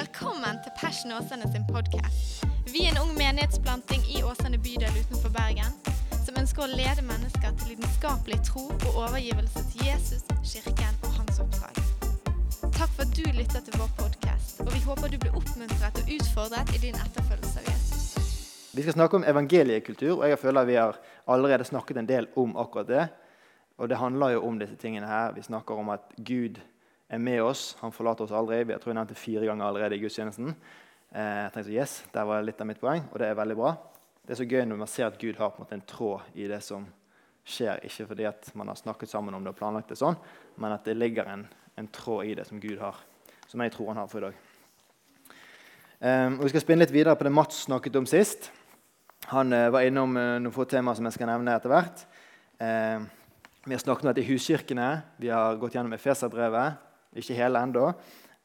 Velkommen til Passion Åsane sin podkast. Vi er en ung menighetsplanting i Åsane bydel utenfor Bergen som ønsker å lede mennesker til lidenskapelig tro og overgivelse til Jesus, kirken og hans oppdrag. Takk for at du lytter til vår podkast, og vi håper du blir oppmuntret og utfordret i din etterfølgelse av Jesus. Vi skal snakke om evangeliekultur, og jeg føler vi har allerede snakket en del om akkurat det. Og det handler jo om disse tingene her. Vi snakker om at Gud er med oss. Han forlater oss aldri. Jeg tror jeg det fire ganger allerede i gudstjenesten. Eh, jeg tenkte, yes, Der var litt av mitt poeng, og det er veldig bra. Det er så gøy når man ser at Gud har på en måte en tråd i det som skjer. Ikke fordi at man har snakket sammen om det og planlagt det sånn, men at det ligger en, en tråd i det som Gud har. Som jeg tror han har for i dag. Um, og Vi skal spinne litt videre på det Mats snakket om sist. Han uh, var innom uh, noen få temaer som jeg skal nevne etter hvert. Uh, vi har snakket om dette i huskirkene. Vi har gått gjennom Efeserbrevet. Ikke hele ennå,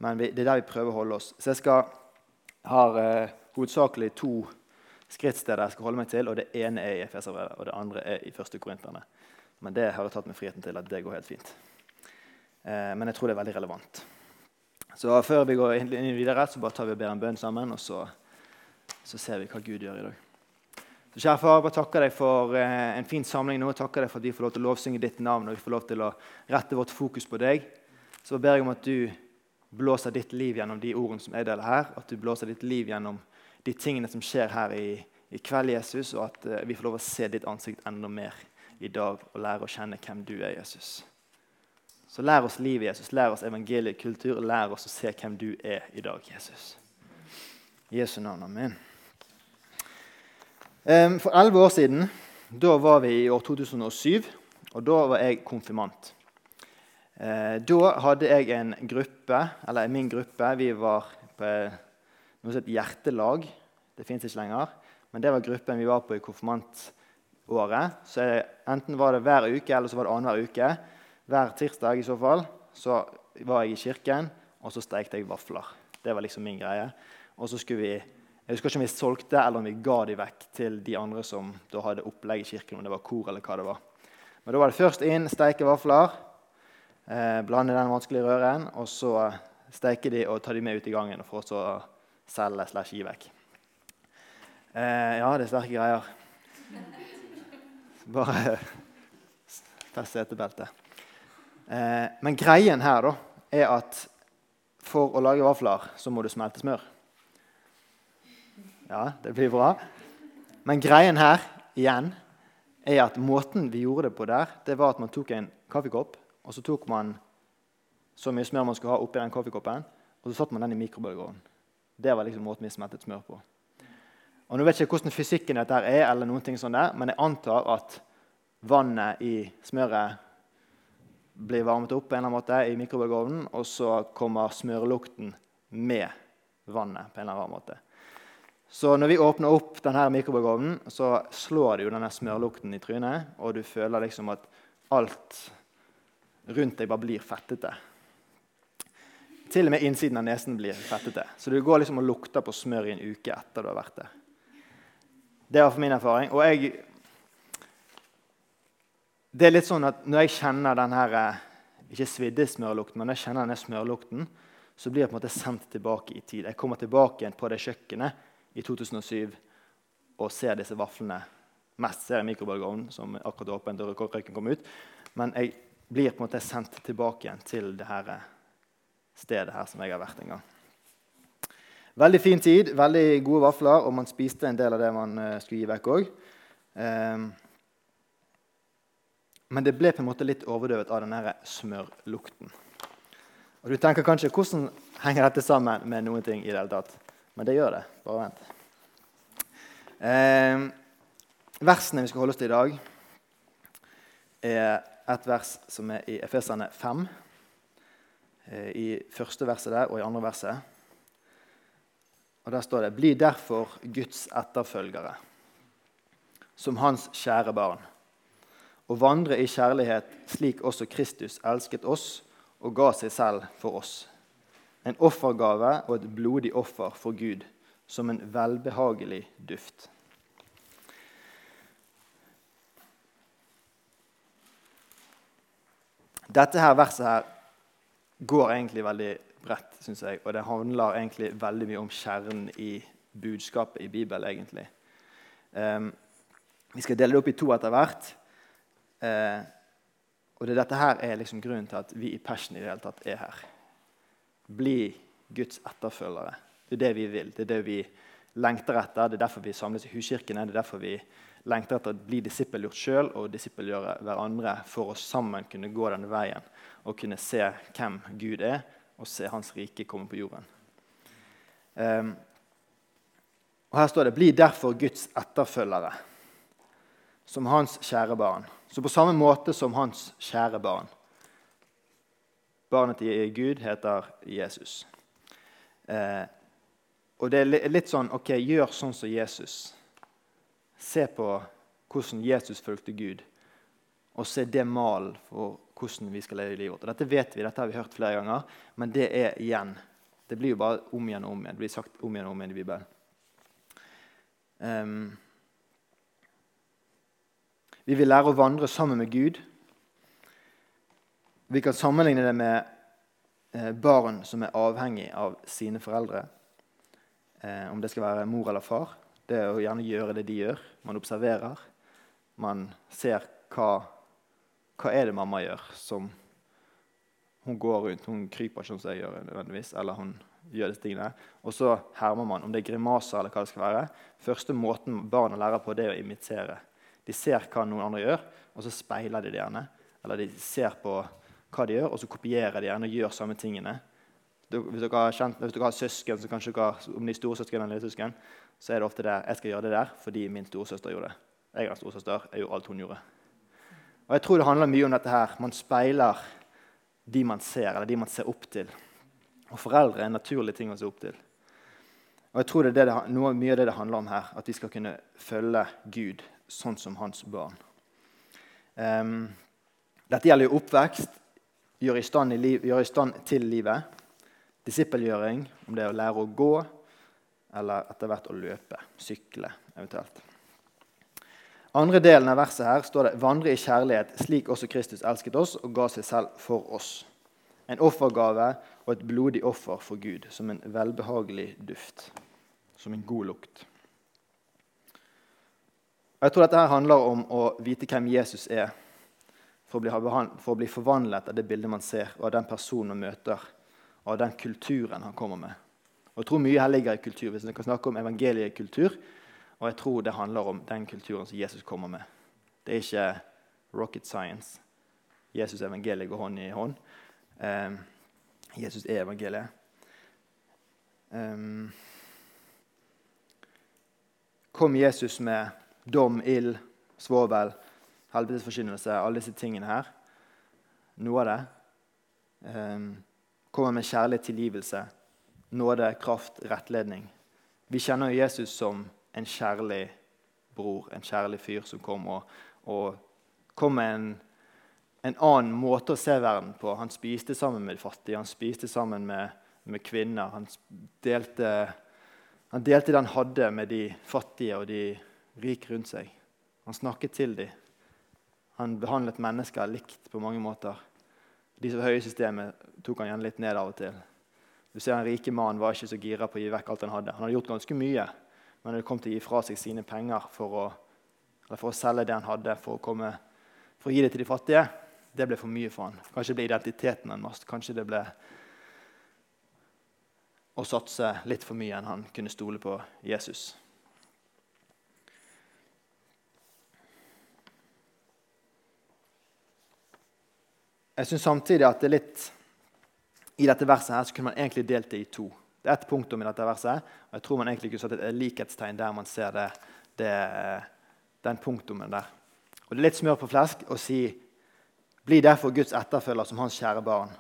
men vi, det er der vi prøver å holde oss. Så jeg skal, har eh, hovedsakelig to skrittsteder jeg skal holde meg til. og Det ene er i Efeserbrevet, og det andre er i første Korinterne. Men det har jeg tatt meg friheten til at det går helt fint. Eh, men jeg tror det er veldig relevant. Så før vi går inn videre, så bare tar vi og ber en bønn sammen, og så, så ser vi hva Gud gjør i dag. Så kjære far, bare takker deg for eh, en fin samling nå. Takker deg for at vi får lov til å lovsynge ditt navn og vi får lov til å rette vårt fokus på deg. Så ber jeg om at du blåser ditt liv gjennom de ordene som jeg deler her. At du blåser ditt liv gjennom de tingene som skjer her i, i kveld, Jesus. Og at eh, vi får lov å se ditt ansikt enda mer i dag og lære å kjenne hvem du er, Jesus. Så lær oss livet, Jesus. Lær oss evangeliekultur. Lær oss å se hvem du er i dag, Jesus. I Jesu navn. Amen. For elleve år siden da var vi i år 2007, og da var jeg konfirmant. Eh, da hadde jeg en gruppe, eller min gruppe Vi var på noe som het Hjertelag. Det fins ikke lenger. Men det var gruppen vi var på i konfirmantåret. Så Enten var det hver uke eller så var det annenhver uke. Hver tirsdag i så fall så var jeg i kirken, og så stekte jeg vafler. Det var liksom min greie. Og så skulle vi jeg husker ikke om vi solgte eller om vi ga de vekk til de andre som da hadde opplegg i kirken. om det var kor eller hva det var. Men Da var det først inn steike vafler, eh, blande den vanskelige røren, og så steke de og ta de med ut i gangen for å selge slash gi vekk. Eh, ja, det er sterke greier. Bare fest setebeltet. Eh, men greien her da, er at for å lage vafler så må du smelte smør. Ja, det blir bra. Men greien her igjen er at måten vi gjorde det på der, det var at man tok en kaffekopp, og så tok man så mye smør man skulle ha oppi den kaffekoppen, og så satte man den i mikrobølgeovnen. Det var liksom måten vi smeltet smør på. Og nå vet jeg ikke hvordan fysikken dette er, eller noen ting sånn der, men jeg antar at vannet i smøret blir varmet opp på en eller annen måte i mikrobølgeovnen, og så kommer smørlukten med vannet. på en eller annen måte. Så når vi åpner opp denne mikrobølgeovnen, så slår det jo denne smørlukten i trynet, og du føler liksom at alt rundt deg bare blir fettete. Til og med innsiden av nesen blir fettete. Så du går liksom og lukter på smør i en uke etter du har vært der. Det var for min erfaring. Og jeg Det er litt sånn at når jeg kjenner den her eh, Ikke svidde smørlukten, men når jeg kjenner denne smørlukten, så blir jeg på en måte sendt tilbake i tid. Jeg kommer tilbake igjen på det kjøkkenet i 2007 og ser disse vaflene mest ser jeg mikrobølgeovnen, som akkurat åpnet og røyken kom ut. Men jeg blir på en måte sendt tilbake igjen til det her stedet her som jeg har vært en gang. Veldig fin tid, veldig gode vafler, og man spiste en del av det man uh, skulle gi vekk òg. Ehm, men det ble på en måte litt overdøvet av den smørlukten. Og du tenker kanskje, Hvordan henger dette sammen med noen ting? i det hele tatt? Men det gjør det. Bare vent. Eh, versene vi skal holde oss til i dag, er et vers som er i Efeserne 5. Eh, I første verset der og i andre verset. Og Der står det.: Bli derfor Guds etterfølgere, som Hans kjære barn, og vandre i kjærlighet slik også Kristus elsket oss og ga seg selv for oss en offergave og et blodig offer for Gud, som en velbehagelig duft. Dette her verset her går egentlig veldig bredt, syns jeg. Og det handler egentlig veldig mye om kjernen i budskapet i Bibelen. egentlig. Um, vi skal dele det opp i to etter hvert. Uh, og det dette her er liksom grunnen til at vi i Passion i det hele tatt er her. Bli Guds etterfølgere. Det er det vi vil. Det er det vi lengter etter. Det er derfor vi samles i huskirkene. Det er derfor vi lengter etter å bli disippelgjort sjøl og disippelgjøre hverandre for å sammen kunne gå denne veien og kunne se hvem Gud er, og se Hans rike komme på jorden. Um, og Her står det 'Bli derfor Guds etterfølgere, som hans kjære barn'. Så på samme måte som hans kjære barn. Barnet til Gud heter Jesus. Eh, og det er litt sånn OK, gjør sånn som Jesus. Se på hvordan Jesus fulgte Gud, og se det malen for hvordan vi skal leve livet vårt. Og dette vet vi, dette har vi hørt flere ganger, men det er igjen. Det blir jo bare om igjen og om igjen. Det blir sagt om igjen og om igjen i Bibelen. Um, vi vil lære å vandre sammen med Gud. Vi kan sammenligne det med eh, barn som er avhengig av sine foreldre. Eh, om det skal være mor eller far. Det er å gjerne gjøre det de gjør. Man observerer. Man ser hva, hva er det mamma gjør som hun går rundt. Hun kryper ikke som jeg gjør, nødvendigvis, eller hun gjør disse tingene. Og så hermer man, om det er grimaser eller hva det skal være. Første måten barna lærer på, det er å imitere. De ser hva noen andre gjør, og så speiler de det gjerne. Eller de ser på hva de gjør, og så kopierer de gjerne og gjør samme tingene. Hvis dere har, kjent, hvis dere har søsken, så kanskje dere, om de er storesøsken eller lillesøsken, så er det ofte det jeg skal gjøre det der fordi min storesøster gjorde det. Jeg har storesøster, jeg gjorde alt hun gjorde. Og Jeg tror det handler mye om dette her. Man speiler de man ser, eller de man ser opp til. Og foreldre er en naturlig ting å se opp til. Og jeg tror det er det, noe, mye av det det handler om her. At vi skal kunne følge Gud sånn som hans barn. Um, dette gjelder jo oppvekst, gjøre i, liv, gjør i stand til livet. Disippelgjøring, om det er å lære å gå eller etter hvert å løpe, sykle eventuelt. Andre delen av verset her står det 'vandre i kjærlighet, slik også Kristus elsket oss og ga seg selv for oss'. En offergave og et blodig offer for Gud, som en velbehagelig duft, som en god lukt. Jeg tror dette her handler om å vite hvem Jesus er, for å, bli, for å bli forvandlet av det bildet man ser, og av den personen man møter, og av den kulturen han kommer med. Og Jeg tror mye her ligger i kultur. Hvis vi kan snakke om evangeliekultur, og jeg tror det handler om den kulturen som Jesus kommer med. Det er ikke rocket science. Jesus og evangeliet går hånd i hånd. Um, Jesus er evangeliet. Um, kom Jesus med dom, ild, svovel, helvetesforkynnelse, alle disse tingene her. Noe av det. Um, kommer med kjærlig tilgivelse, nåde, kraft, rettledning. Vi kjenner Jesus som en kjærlig bror, en kjærlig fyr som kom og, og kom med en, en, annen måte å se verden på. Han spiste sammen med de fattige, han spiste sammen med, med kvinner. Han delte, han delte det han hadde, med de fattige og de rike rundt seg. Han snakket til dem. Han behandlet mennesker likt på mange måter. De som var høye i systemet, tok han gjerne litt ned av og til. Du ser En rike mannen var ikke så gira på å gi vekk alt han hadde. Han hadde gjort ganske mye, men han hadde kommet til å gi fra seg sine penger for å, for å selge det han hadde, for å, komme, for å, gi det til de fattige, det ble for mye for han. Kanskje det ble identiteten hans. Kanskje det ble å satse litt for mye enn han kunne stole på Jesus. Jeg syns samtidig at det er litt i dette verset her så kunne man egentlig delt det i to. Det er ett punktum i dette verset, og jeg tror man egentlig kunne satt et likhetstegn der man ser det, det, den punktummen der. Og Det er litt smør på flesk å si 'Bli derfor Guds etterfølger som hans kjære barn'.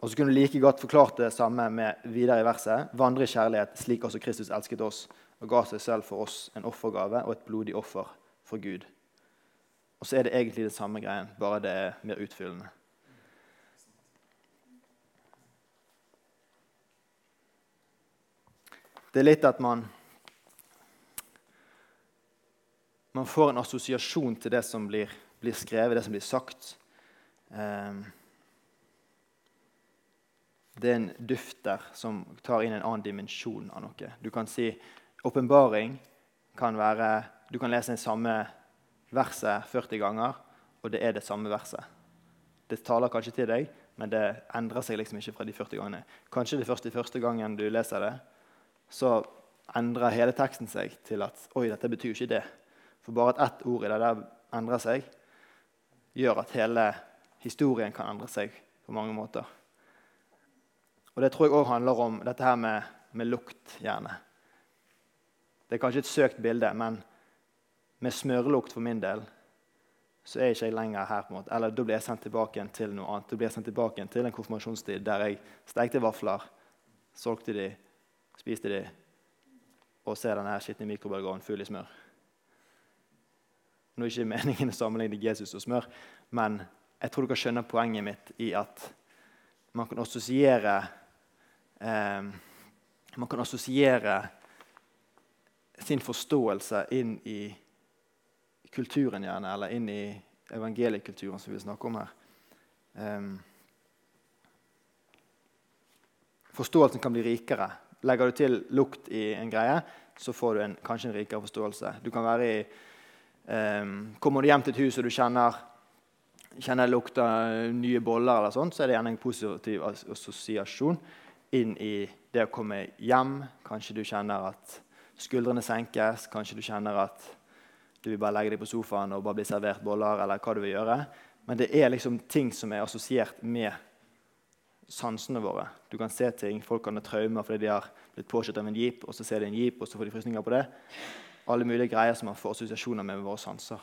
Og så kunne du like godt forklart det samme med videre i verset. 'Vandre i kjærlighet, slik også Kristus elsket oss' og ga seg selv for oss en offergave og et blodig offer for Gud. Og så er det egentlig det samme greien, bare det er mer utfyllende. Det er litt at man Man får en assosiasjon til det som blir, blir skrevet, det som blir sagt. Um, det er en duft der som tar inn en annen dimensjon av noe. Du kan si åpenbaring kan være Du kan lese det samme verset 40 ganger, og det er det samme verset. Det taler kanskje til deg, men det endrer seg liksom ikke fra de 40 gangene. Kanskje det første første gangen du leser det, så endrer hele teksten seg til at oi, dette betyr ikke det. For bare at ett ord i det der endrer seg, gjør at hele historien kan endre seg på mange måter. Og Det tror jeg òg handler om dette her med, med, lukt, gjerne. Det er kanskje et søkt bilde, men med smørlukt for min del så er jeg ikke jeg lenger her. på en måte. Eller da blir jeg sendt tilbake til noe annet. Da blir jeg sendt tilbake til en konfirmasjonstid der jeg stekte vafler, solgte de, spiste de og ser denne skitne mikrobølgeovnen full i smør. Nå er ikke meningen å sammenligne Jesus og smør, men jeg tror dere skjønner poenget mitt i at man kan assosiere eh, Man kan assosiere sin forståelse inn i kulturen, gjerne, eller inn i evangeliekulturen som vi snakker om her. Eh, forståelsen kan bli rikere. Legger du til lukt i en greie, så får du en, kanskje en rikere forståelse. Du kan være i Um, kommer du hjem til et hus og du kjenner, kjenner lukta nye boller, eller sånt, så er det gjerne en positiv assosiasjon inn i det å komme hjem. Kanskje du kjenner at skuldrene senkes. Kanskje du kjenner at du vil bare legge deg på sofaen og bare bli servert boller. eller hva du vil gjøre. Men det er liksom ting som er assosiert med sansene våre. Du kan se ting, Folk kan ha traumer fordi de har blitt påkjørt av en jeep, og så ser de en jeep, og så får de frysninger på det alle mulige greier som man får assosiasjoner med med våre sanser.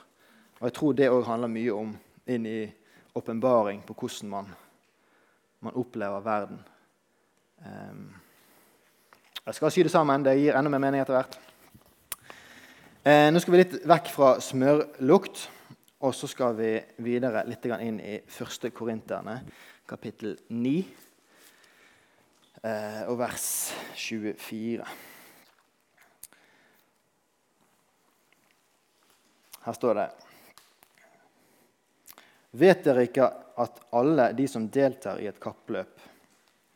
Og Jeg tror det òg handler mye om inn i åpenbaring på hvordan man, man, opplever verden. Um, jeg skal sy det sammen. Det gir enda mer mening etter hvert. Eh, nå skal vi litt vekk fra smørlukt, og så skal vi videre litt inn i første Korinterne, kapittel 9, eh, og vers 24. Her står det Vet dere ikke at alle de som deltar i et kappløp,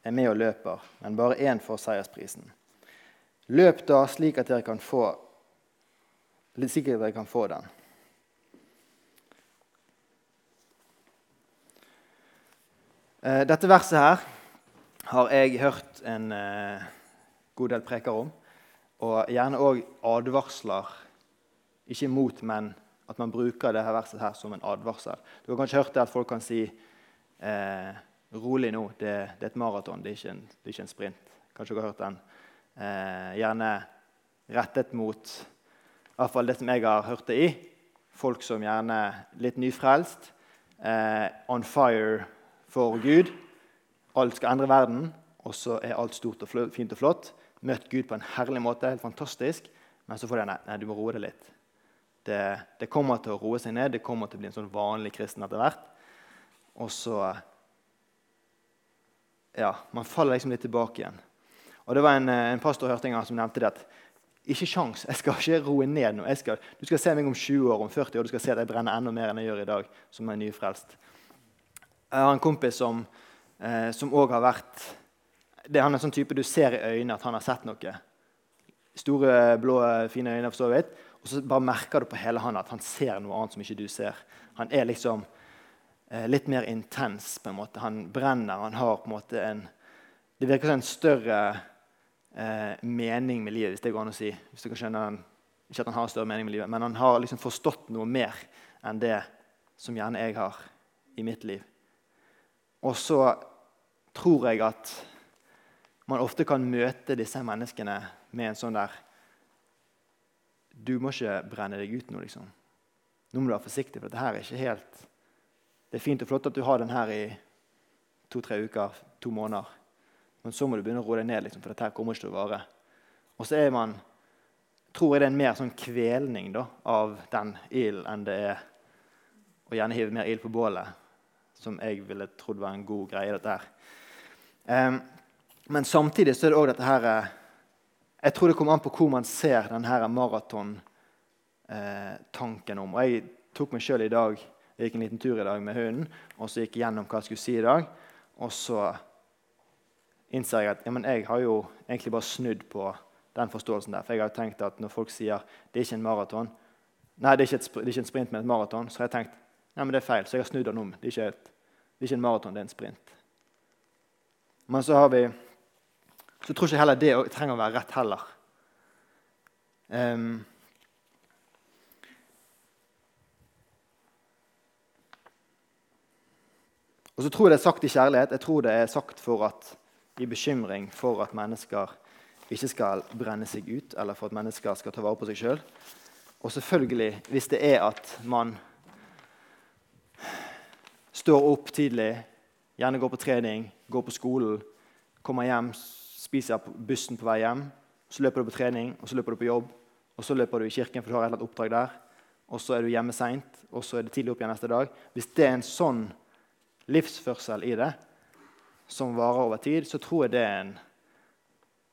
er med og løper, men bare én får seiersprisen? Løp da slik at dere kan få, slik at dere kan få den. Dette verset her har jeg hørt en eh, god del preker om, og gjerne òg advarsler ikke mot, men at man bruker dette verset her som en advarsel. Du har kanskje hørt det at folk kan si eh, rolig nå, det, det, er et maraton, det, det, er ikke en sprint. Kanskje du har hørt den. Eh, gjerne rettet mot i hvert fall det som jeg har hørt det i. Folk som gjerne litt nyfrelst. Eh, on fire for Gud. Alt skal endre verden, og så er alt stort og fint og flott. Møtt Gud på en herlig måte, helt fantastisk. Men så får du nei, du må roe deg litt. Det, det, kommer til å roe seg ned, det kommer til å bli en sånn vanlig kristen etter hvert. Og så Ja, man faller liksom litt tilbake igjen. Og det var En, eh, en pastor hørte en gang som nevnte det at ikke sjans, jeg skal ikke roe ned nå. Skal, du skal se meg om 20 år, om 40 år, du skal se at jeg brenner enda mer enn jeg gjør i dag. som er nyfrelst. Jeg har en kompis som eh, òg har vært det, Han er en sånn type du ser i øynene at han har sett noe. Store, blå, fine øyne, for så vidt. Og så bare merker du på hele han at han ser noe annet som ikke du ser. Han er liksom eh, litt mer intens. på en måte. Han brenner. Han har på en måte en Det virker som en større eh, mening med livet, hvis det går an å si. Hvis du kan skjønne han, Ikke at han har større mening med livet, men han har liksom forstått noe mer enn det som gjerne jeg har i mitt liv. Og så tror jeg at man ofte kan møte disse menneskene med en sånn der du må ikke brenne deg ut nå. liksom. Nå må du være forsiktig, for dette her er ikke helt Det er fint og flott at du har den her i to-tre uker, to måneder. Men så må du begynne å roe deg ned, liksom, for dette her kommer ikke til å vare. Og så er man, tror jeg det er en mer sånn kvelning da, av den ilden enn det er å gjerne hive mer ild på bålet, som jeg ville trodd var en god greie. dette her. Um, men samtidig så er det òg dette her eh, jeg tror det kommer an på hvor man ser denne maratontanken om. Og jeg tok meg sjøl i dag jeg gikk en liten tur i dag med hunden og så gikk jeg gjennom hva jeg skulle si i dag. Og så innser jeg at ja, jeg har jo egentlig bare snudd på den forståelsen der. For jeg har jo tenkt at når folk sier det er ikke en maraton, nei, det er ikke, et, det er ikke en sprint, men et maraton, så har jeg tenkt nei, men det er feil. Så jeg har snudd den om. Det er ikke, et, det er ikke en maraton, det er en sprint. Men så har vi så tror ikke heller det trenger å være rett heller. Um, og så tror jeg det er sagt i kjærlighet. Jeg tror det er sagt for at, i bekymring for at mennesker ikke skal brenne seg ut, eller for at mennesker skal ta vare på seg sjøl. Og selvfølgelig, hvis det er at man står opp tidlig, gjerne går på trening, går på skolen, kommer hjem, spiser bussen på vei hjem, så løper du på trening, og så løper du på jobb, og så løper du i kirken for du har et eller annet oppdrag der, og så er du hjemme seint, og så er det tidlig opp igjen neste dag Hvis det er en sånn livsførsel i det som varer over tid, så tror jeg det er en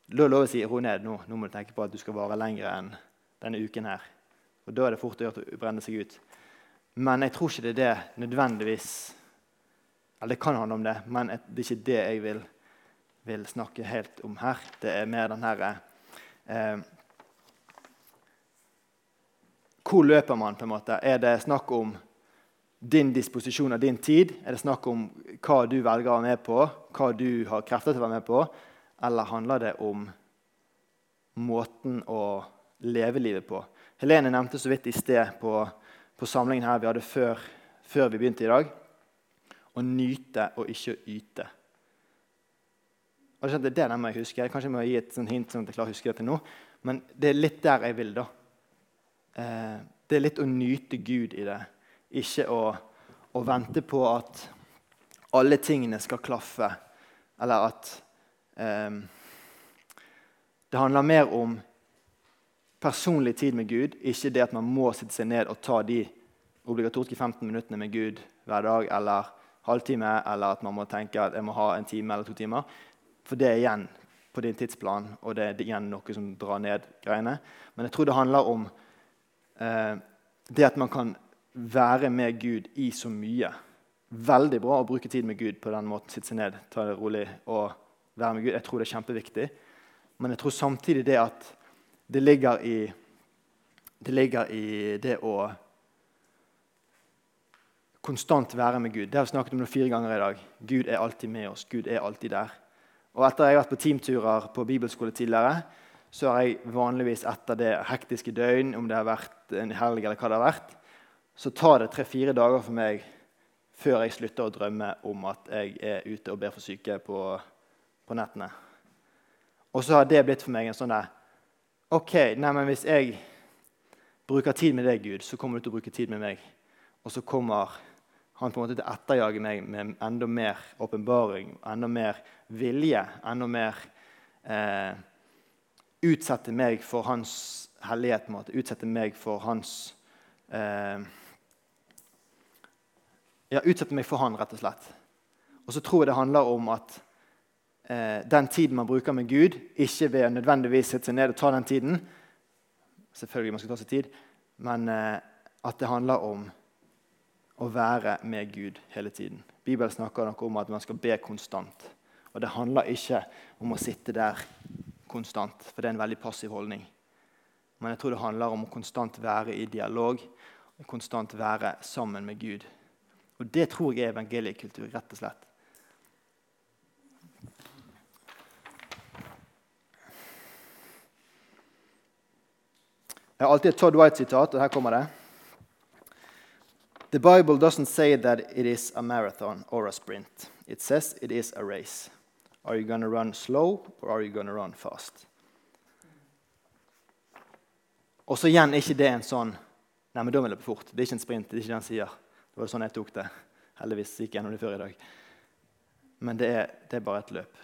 Da er lov å si ro ned nå. Nå må du tenke på at du skal vare lenger enn denne uken her. Og Da er det fort å brenne seg ut. Men jeg tror ikke det er det nødvendigvis Eller det kan handle om det, men det er ikke det jeg vil, vil snakke helt om her. Det er mer den herre eh, Hvor løper man, på en måte? Er det snakk om din disposisjon av din tid? Er det snakk om hva du velger å være med på, hva du har krefter til å være med på? Eller handler det om måten å leve livet på? Helene nevnte så vidt i sted på, på samlingen her vi hadde før, før, vi begynte i dag, å nyte og ikke yte. Og det er det den må jeg huske. Kanskje jeg må gi et hint sånn at jeg klarer å huske det til nå. Men det er litt der jeg vil. da. Eh, det er litt å nyte Gud i det. Ikke å, å vente på at alle tingene skal klaffe, eller at Ehm, det handler mer om personlig tid med Gud, ikke det at man må sitte seg ned og ta de obligatoriske 15 minuttene med Gud hver dag eller halvtime, eller at man må tenke at jeg må ha en time eller to timer. For det er igjen på din tidsplan, og det er igjen noe som drar ned greiene. Men jeg tror det handler om eh, det at man kan være med Gud i så mye. Veldig bra å bruke tid med Gud på den måten. Sitte seg ned, ta det rolig og være med Gud. Jeg tror det er kjempeviktig. Men jeg tror samtidig det at det ligger i det, ligger i det å konstant være med Gud. Det har vi snakket om det fire ganger i dag. Gud er alltid med oss. Gud er alltid der. Og Etter at jeg har vært på teamturer på bibelskole tidligere, så har jeg vanligvis etter det hektiske døgn, om det har vært en helg eller hva det har vært, så tar det tre-fire dager for meg før jeg slutter å drømme om at jeg er ute og ber for syke på på nettene. Og så har det blitt for meg en sånn der OK, nei, men hvis jeg bruker tid med deg, Gud, så kommer du til å bruke tid med meg. Og så kommer han på en måte til å etterjage meg med enda mer åpenbaring, enda mer vilje, enda mer eh, Utsette meg for hans hellighet. Måte. Utsette meg for hans eh, Ja, utsette meg for han, rett og slett. Og så tror jeg det handler om at eh, den tiden man bruker med Gud, ikke ved å nødvendigvis sette seg ned og ta den tiden. Selvfølgelig man skal ta seg tid, men eh, at det handler om å være med Gud hele tiden. Bibelen snakker noe om at man skal be konstant. Og det handler ikke om å sitte der konstant, for det er en veldig passiv holdning. Men jeg tror det handler om å konstant være i dialog, og konstant være sammen med Gud. Og det tror jeg er evangeliekultur, rett og slett. Jeg har alltid et Todd White-sitat, og her kommer det. The Bible doesn't say that it is a marathon or a sprint. It says it is a race. Are you going to run slow, or are you going to run fast? Og så igjen er ikke det en sånn Nei, men da vil jeg løpe fort. Det er ikke en sprint. Det er ikke det han sier. Det var sånn jeg tok det. Heldigvis gikk gjennom det før i dag. Men det er, det er bare et løp.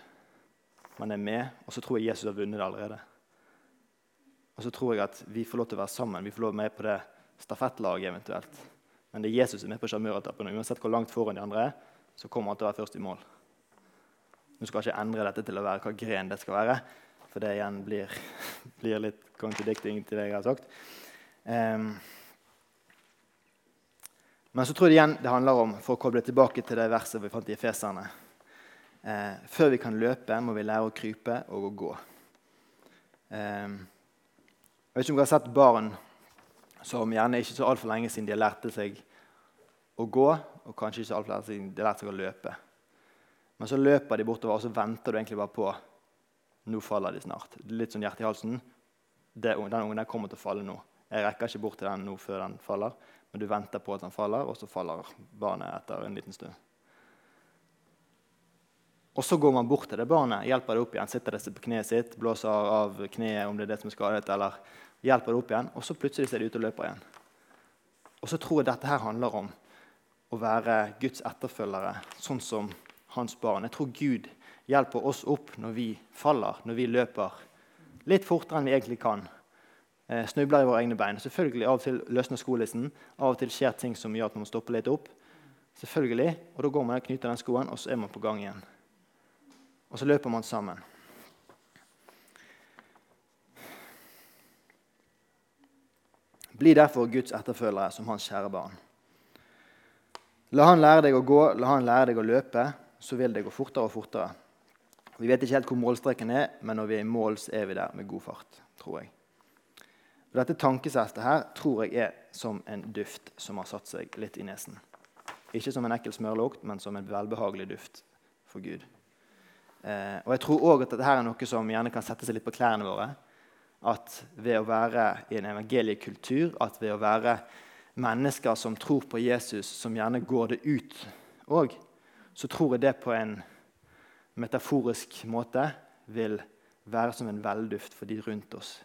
Man er med, og så tror jeg Jesus har vunnet det allerede. Og så tror jeg at vi får lov til å være sammen. Vi får lov med på det stafettlaget eventuelt. Men det er Jesus som er med på sjarmøretappen. Uansett hvor langt foran de andre er, så kommer han til å være først i mål. Nå skal jeg ikke endre dette til å være hva gren det skal være, for det igjen blir, blir litt contradicting til det jeg har sagt. Um, men så tror jeg det igjen det handler om, for å koble tilbake til det verset vi fant i Efeserne Eh, før vi kan løpe, må vi lære å krype og å gå. Eh, jeg vet ikke om dere har sett barn som gjerne ikke så altfor lenge siden de har lært seg å gå, og kanskje ikke så altfor lenge siden de har lært seg å løpe. Men så løper de bortover, og så venter du egentlig bare på nå faller de snart. Litt sånn hjerte i halsen. Det, den ungen der kommer til å falle nå. Jeg rekker ikke bort til den nå før den faller, men du venter på at den faller, og så faller barnet etter en liten stund. Og så går man bort til det barnet, hjelper det opp igjen, sitter det på kneet sitt, blåser av kneet om det er det som er skadet, eller hjelper det opp igjen, og så plutselig ser det ut og løper igjen. Og så tror jeg dette her handler om å være Guds etterfølgere, sånn som hans barn. Jeg tror Gud hjelper oss opp når vi faller, når vi løper litt fortere enn vi egentlig kan. Eh, snubler i våre egne bein. Selvfølgelig Av og til løsner skolissen. Av og til skjer ting som gjør at man må stoppe litt opp. Selvfølgelig, Og da går man og knyter den skoen, og så er man på gang igjen. Og så løper man sammen. Bli derfor Guds etterfølgere som hans kjære barn. La han lære deg å gå, la han lære deg å løpe, så vil det gå fortere og fortere. Vi vet ikke helt hvor målstreken er, men når vi er i mål, så er vi der med god fart, tror jeg. Og dette tankesettet her tror jeg er som en duft som har satt seg litt i nesen. Ikke som en ekkel smørlukt, men som en velbehagelig duft for Gud. Eh, og jeg tror òg at dette er noe som gjerne kan sette seg litt på klærne våre. At ved å være i en evangeliekultur, at ved å være mennesker som tror på Jesus, som gjerne går det ut òg, så tror jeg det på en metaforisk måte vil være som en velduft for de rundt oss.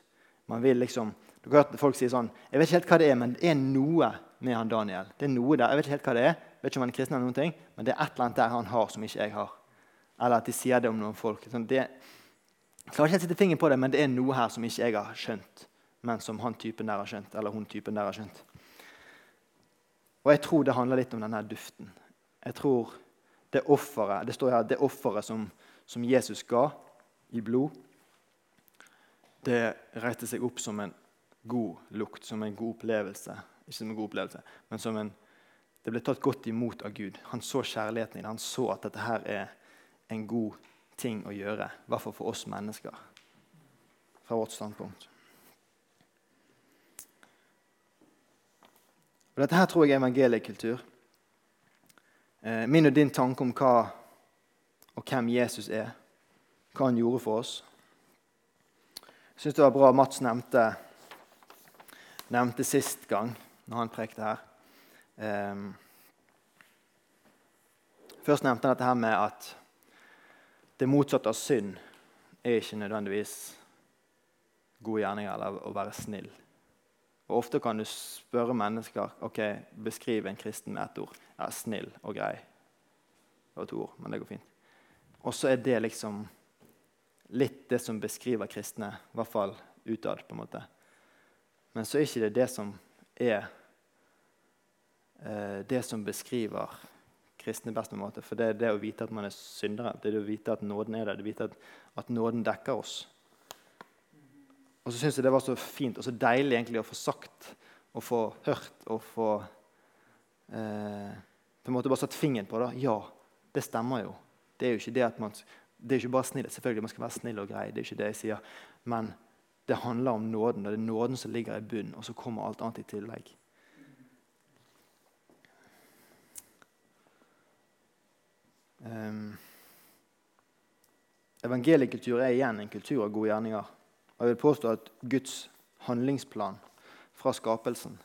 Man vil liksom, du har hørt folk si sånn Jeg vet ikke helt hva det er, men det er noe med han Daniel. Det er noe der, Jeg vet ikke helt hva det er, jeg vet ikke om han er kristen, eller noen ting, men det er et eller annet der han har som ikke jeg har. Eller at de sier det om noen folk. Sånn, det, jeg klarer ikke å sette fingeren på det, men det er noe her som ikke jeg har skjønt, men som han typen der har skjønt. eller hun typen der har skjønt. Og jeg tror det handler litt om denne duften. Jeg tror Det offeret det står her, det offeret som, som Jesus ga i blod, det reiste seg opp som en god lukt, som en god opplevelse. Ikke som en god opplevelse, men som en Det ble tatt godt imot av Gud. Han så kjærligheten i det. Han så at dette her er en god ting å gjøre, i hvert fall for oss mennesker, fra vårt standpunkt. Og Dette her tror jeg er evangeliekultur. Eh, min og din tanke om hva og hvem Jesus er, hva han gjorde for oss. Jeg syns det var bra Mats nevnte, nevnte sist gang når han prekte her. Um, først nevnte han dette her med at det motsatte av synd er ikke nødvendigvis gode gjerninger eller å være snill. Og Ofte kan du spørre mennesker ok, beskriv en kristen med ett ord. Ja, Snill og grei. Det var to ord, men det går fint. Og så er det liksom litt det som beskriver kristne, i hvert fall utad. på en måte. Men så er ikke det det som er eh, det som beskriver kristne best. med måte, For det er det å vite at man er syndere. Det er det å vite at nåden er der. Det er å vite at, at nåden dekker oss. Og så syns jeg det var så fint og så deilig egentlig å få sagt og få hørt og få eh, på en måte bare satt fingeren på det. Ja, det stemmer jo. Det er jo ikke det at man, det er ikke bare snill. Selvfølgelig man skal være snill og grei. det er ikke det jeg sier. Men det handler om nåden. Det er nåden som ligger i bunnen, og så kommer alt annet i tillegg. Evangeliekultur er igjen en kultur av gode gjerninger. Og jeg vil påstå at Guds handlingsplan fra skapelsen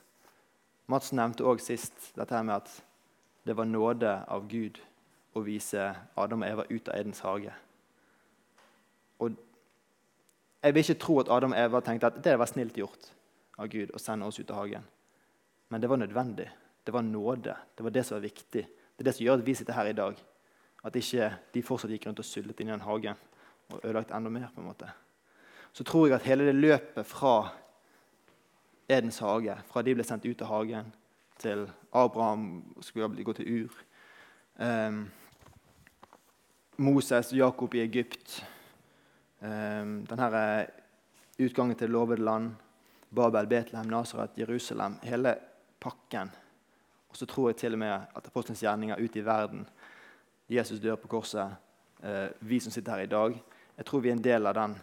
Mats nevnte også sist dette her med at det var nåde av Gud å vise Adam og Eva ut av Edens hage. Og Jeg vil ikke tro at Adam og Eva tenkte at det var snilt gjort av Gud å sende oss ut av hagen. Men det var nødvendig. Det var nåde. Det var det som var viktig. Det er det som gjør at vi sitter her i dag. At ikke de fortsatt gikk rundt og sultet inn i den hagen og ødelagt enda mer. på en måte. Så tror jeg at hele det løpet fra Edens hage, fra de ble sendt ut av hagen, til Abraham skulle gå til Ur um, Moses og Jakob i Egypt, um, denne utgangen til det lovede land, Babel, Betlehem, Nasaret, Jerusalem Hele pakken. Og så tror jeg til og med at apostelens gjerninger ut i verden Jesus dør på korset, eh, vi som sitter her i dag, jeg tror vi er en del av den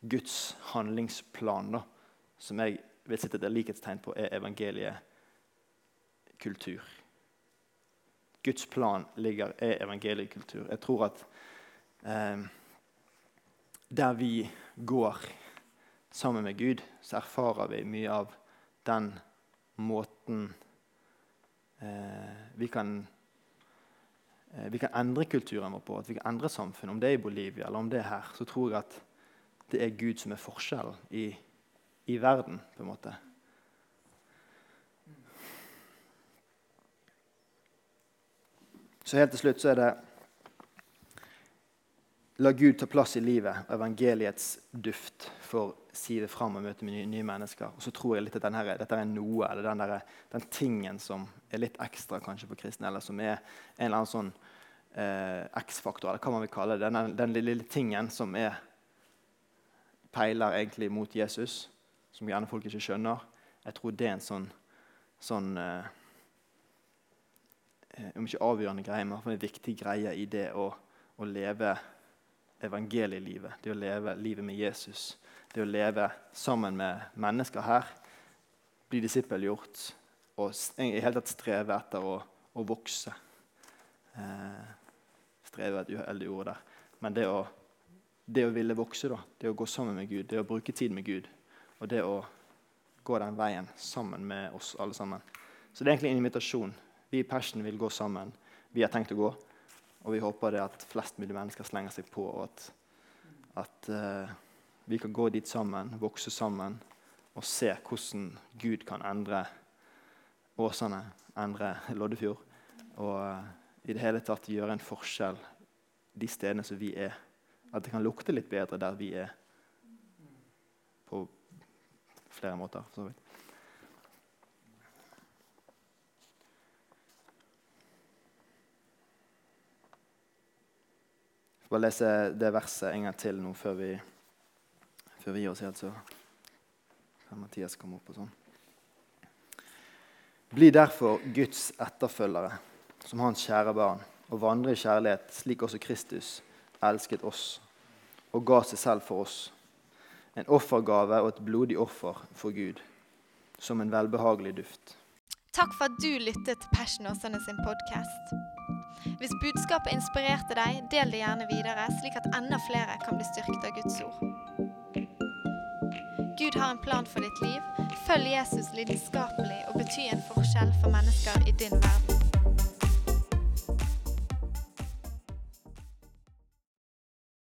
Guds handlingsplan da, som jeg vil sette et likhetstegn på, er evangeliekultur. Guds plan ligger, er evangeliekultur. Jeg tror at eh, der vi går sammen med Gud, så erfarer vi mye av den måten eh, vi kan vi kan endre kulturen vår på, at vi kan endre samfunnet. Om det er i Bolivia eller om det er her, så tror jeg at det er Gud som er forskjellen i, i verden. på en måte. Så helt til slutt så er det La Gud ta plass i livet, og evangeliets duft for å si sive fram og møte med nye, nye, mennesker. Og så tror jeg litt at denne, dette er noe, eller den, der, den, tingen som er litt ekstra kanskje for kristne, eller som er en eller annen sånn eh, X-faktor, eller hva man vil kalle det. Den, den lille, lille tingen som er peiler egentlig mot Jesus, som gjerne folk ikke skjønner. Jeg tror det er en sånn, sånn eh, eh Om ikke avgjørende greie, men en viktig greie i det å, å leve evangelielivet. Det å leve livet med Jesus. Det å leve sammen med mennesker her. Bli disippelgjort og i hele tatt streve etter å, å vokse. Eh, streve er et uheldig ord der. Men det å, det å ville vokse, da, det å gå sammen med Gud, det å bruke tid med Gud og det å gå den veien sammen med oss alle sammen. Så det er egentlig en invitasjon. Vi i Passion vil gå sammen. Vi har tenkt å gå. Og vi håper det at flest mulig mennesker slenger seg på, og at, at uh, vi kan gå dit sammen, vokse sammen og se hvordan Gud kan endre Åsane, endre Loddefjord. Og uh, i det hele tatt gjøre en forskjell de stedene som vi er. At det kan lukte litt bedre der vi er. På flere måter. for så vidt. Skal bare lese det verset en gang til nå før vi, før vi gir oss helt, så kan Mathias komme opp og sånn. Bli derfor Guds etterfølgere, som hans kjære barn, og vandre i kjærlighet, slik også Kristus elsket oss og ga seg selv for oss. En offergave og et blodig offer for Gud, som en velbehagelig duft. Takk for at du lyttet til Passion Åsane sin podkast. Hvis budskapet inspirerte deg, del det gjerne videre, slik at enda flere kan bli styrket av Guds ord. Gud har en plan for ditt liv. Følg Jesus lidenskapelig og bety en forskjell for mennesker i din verden.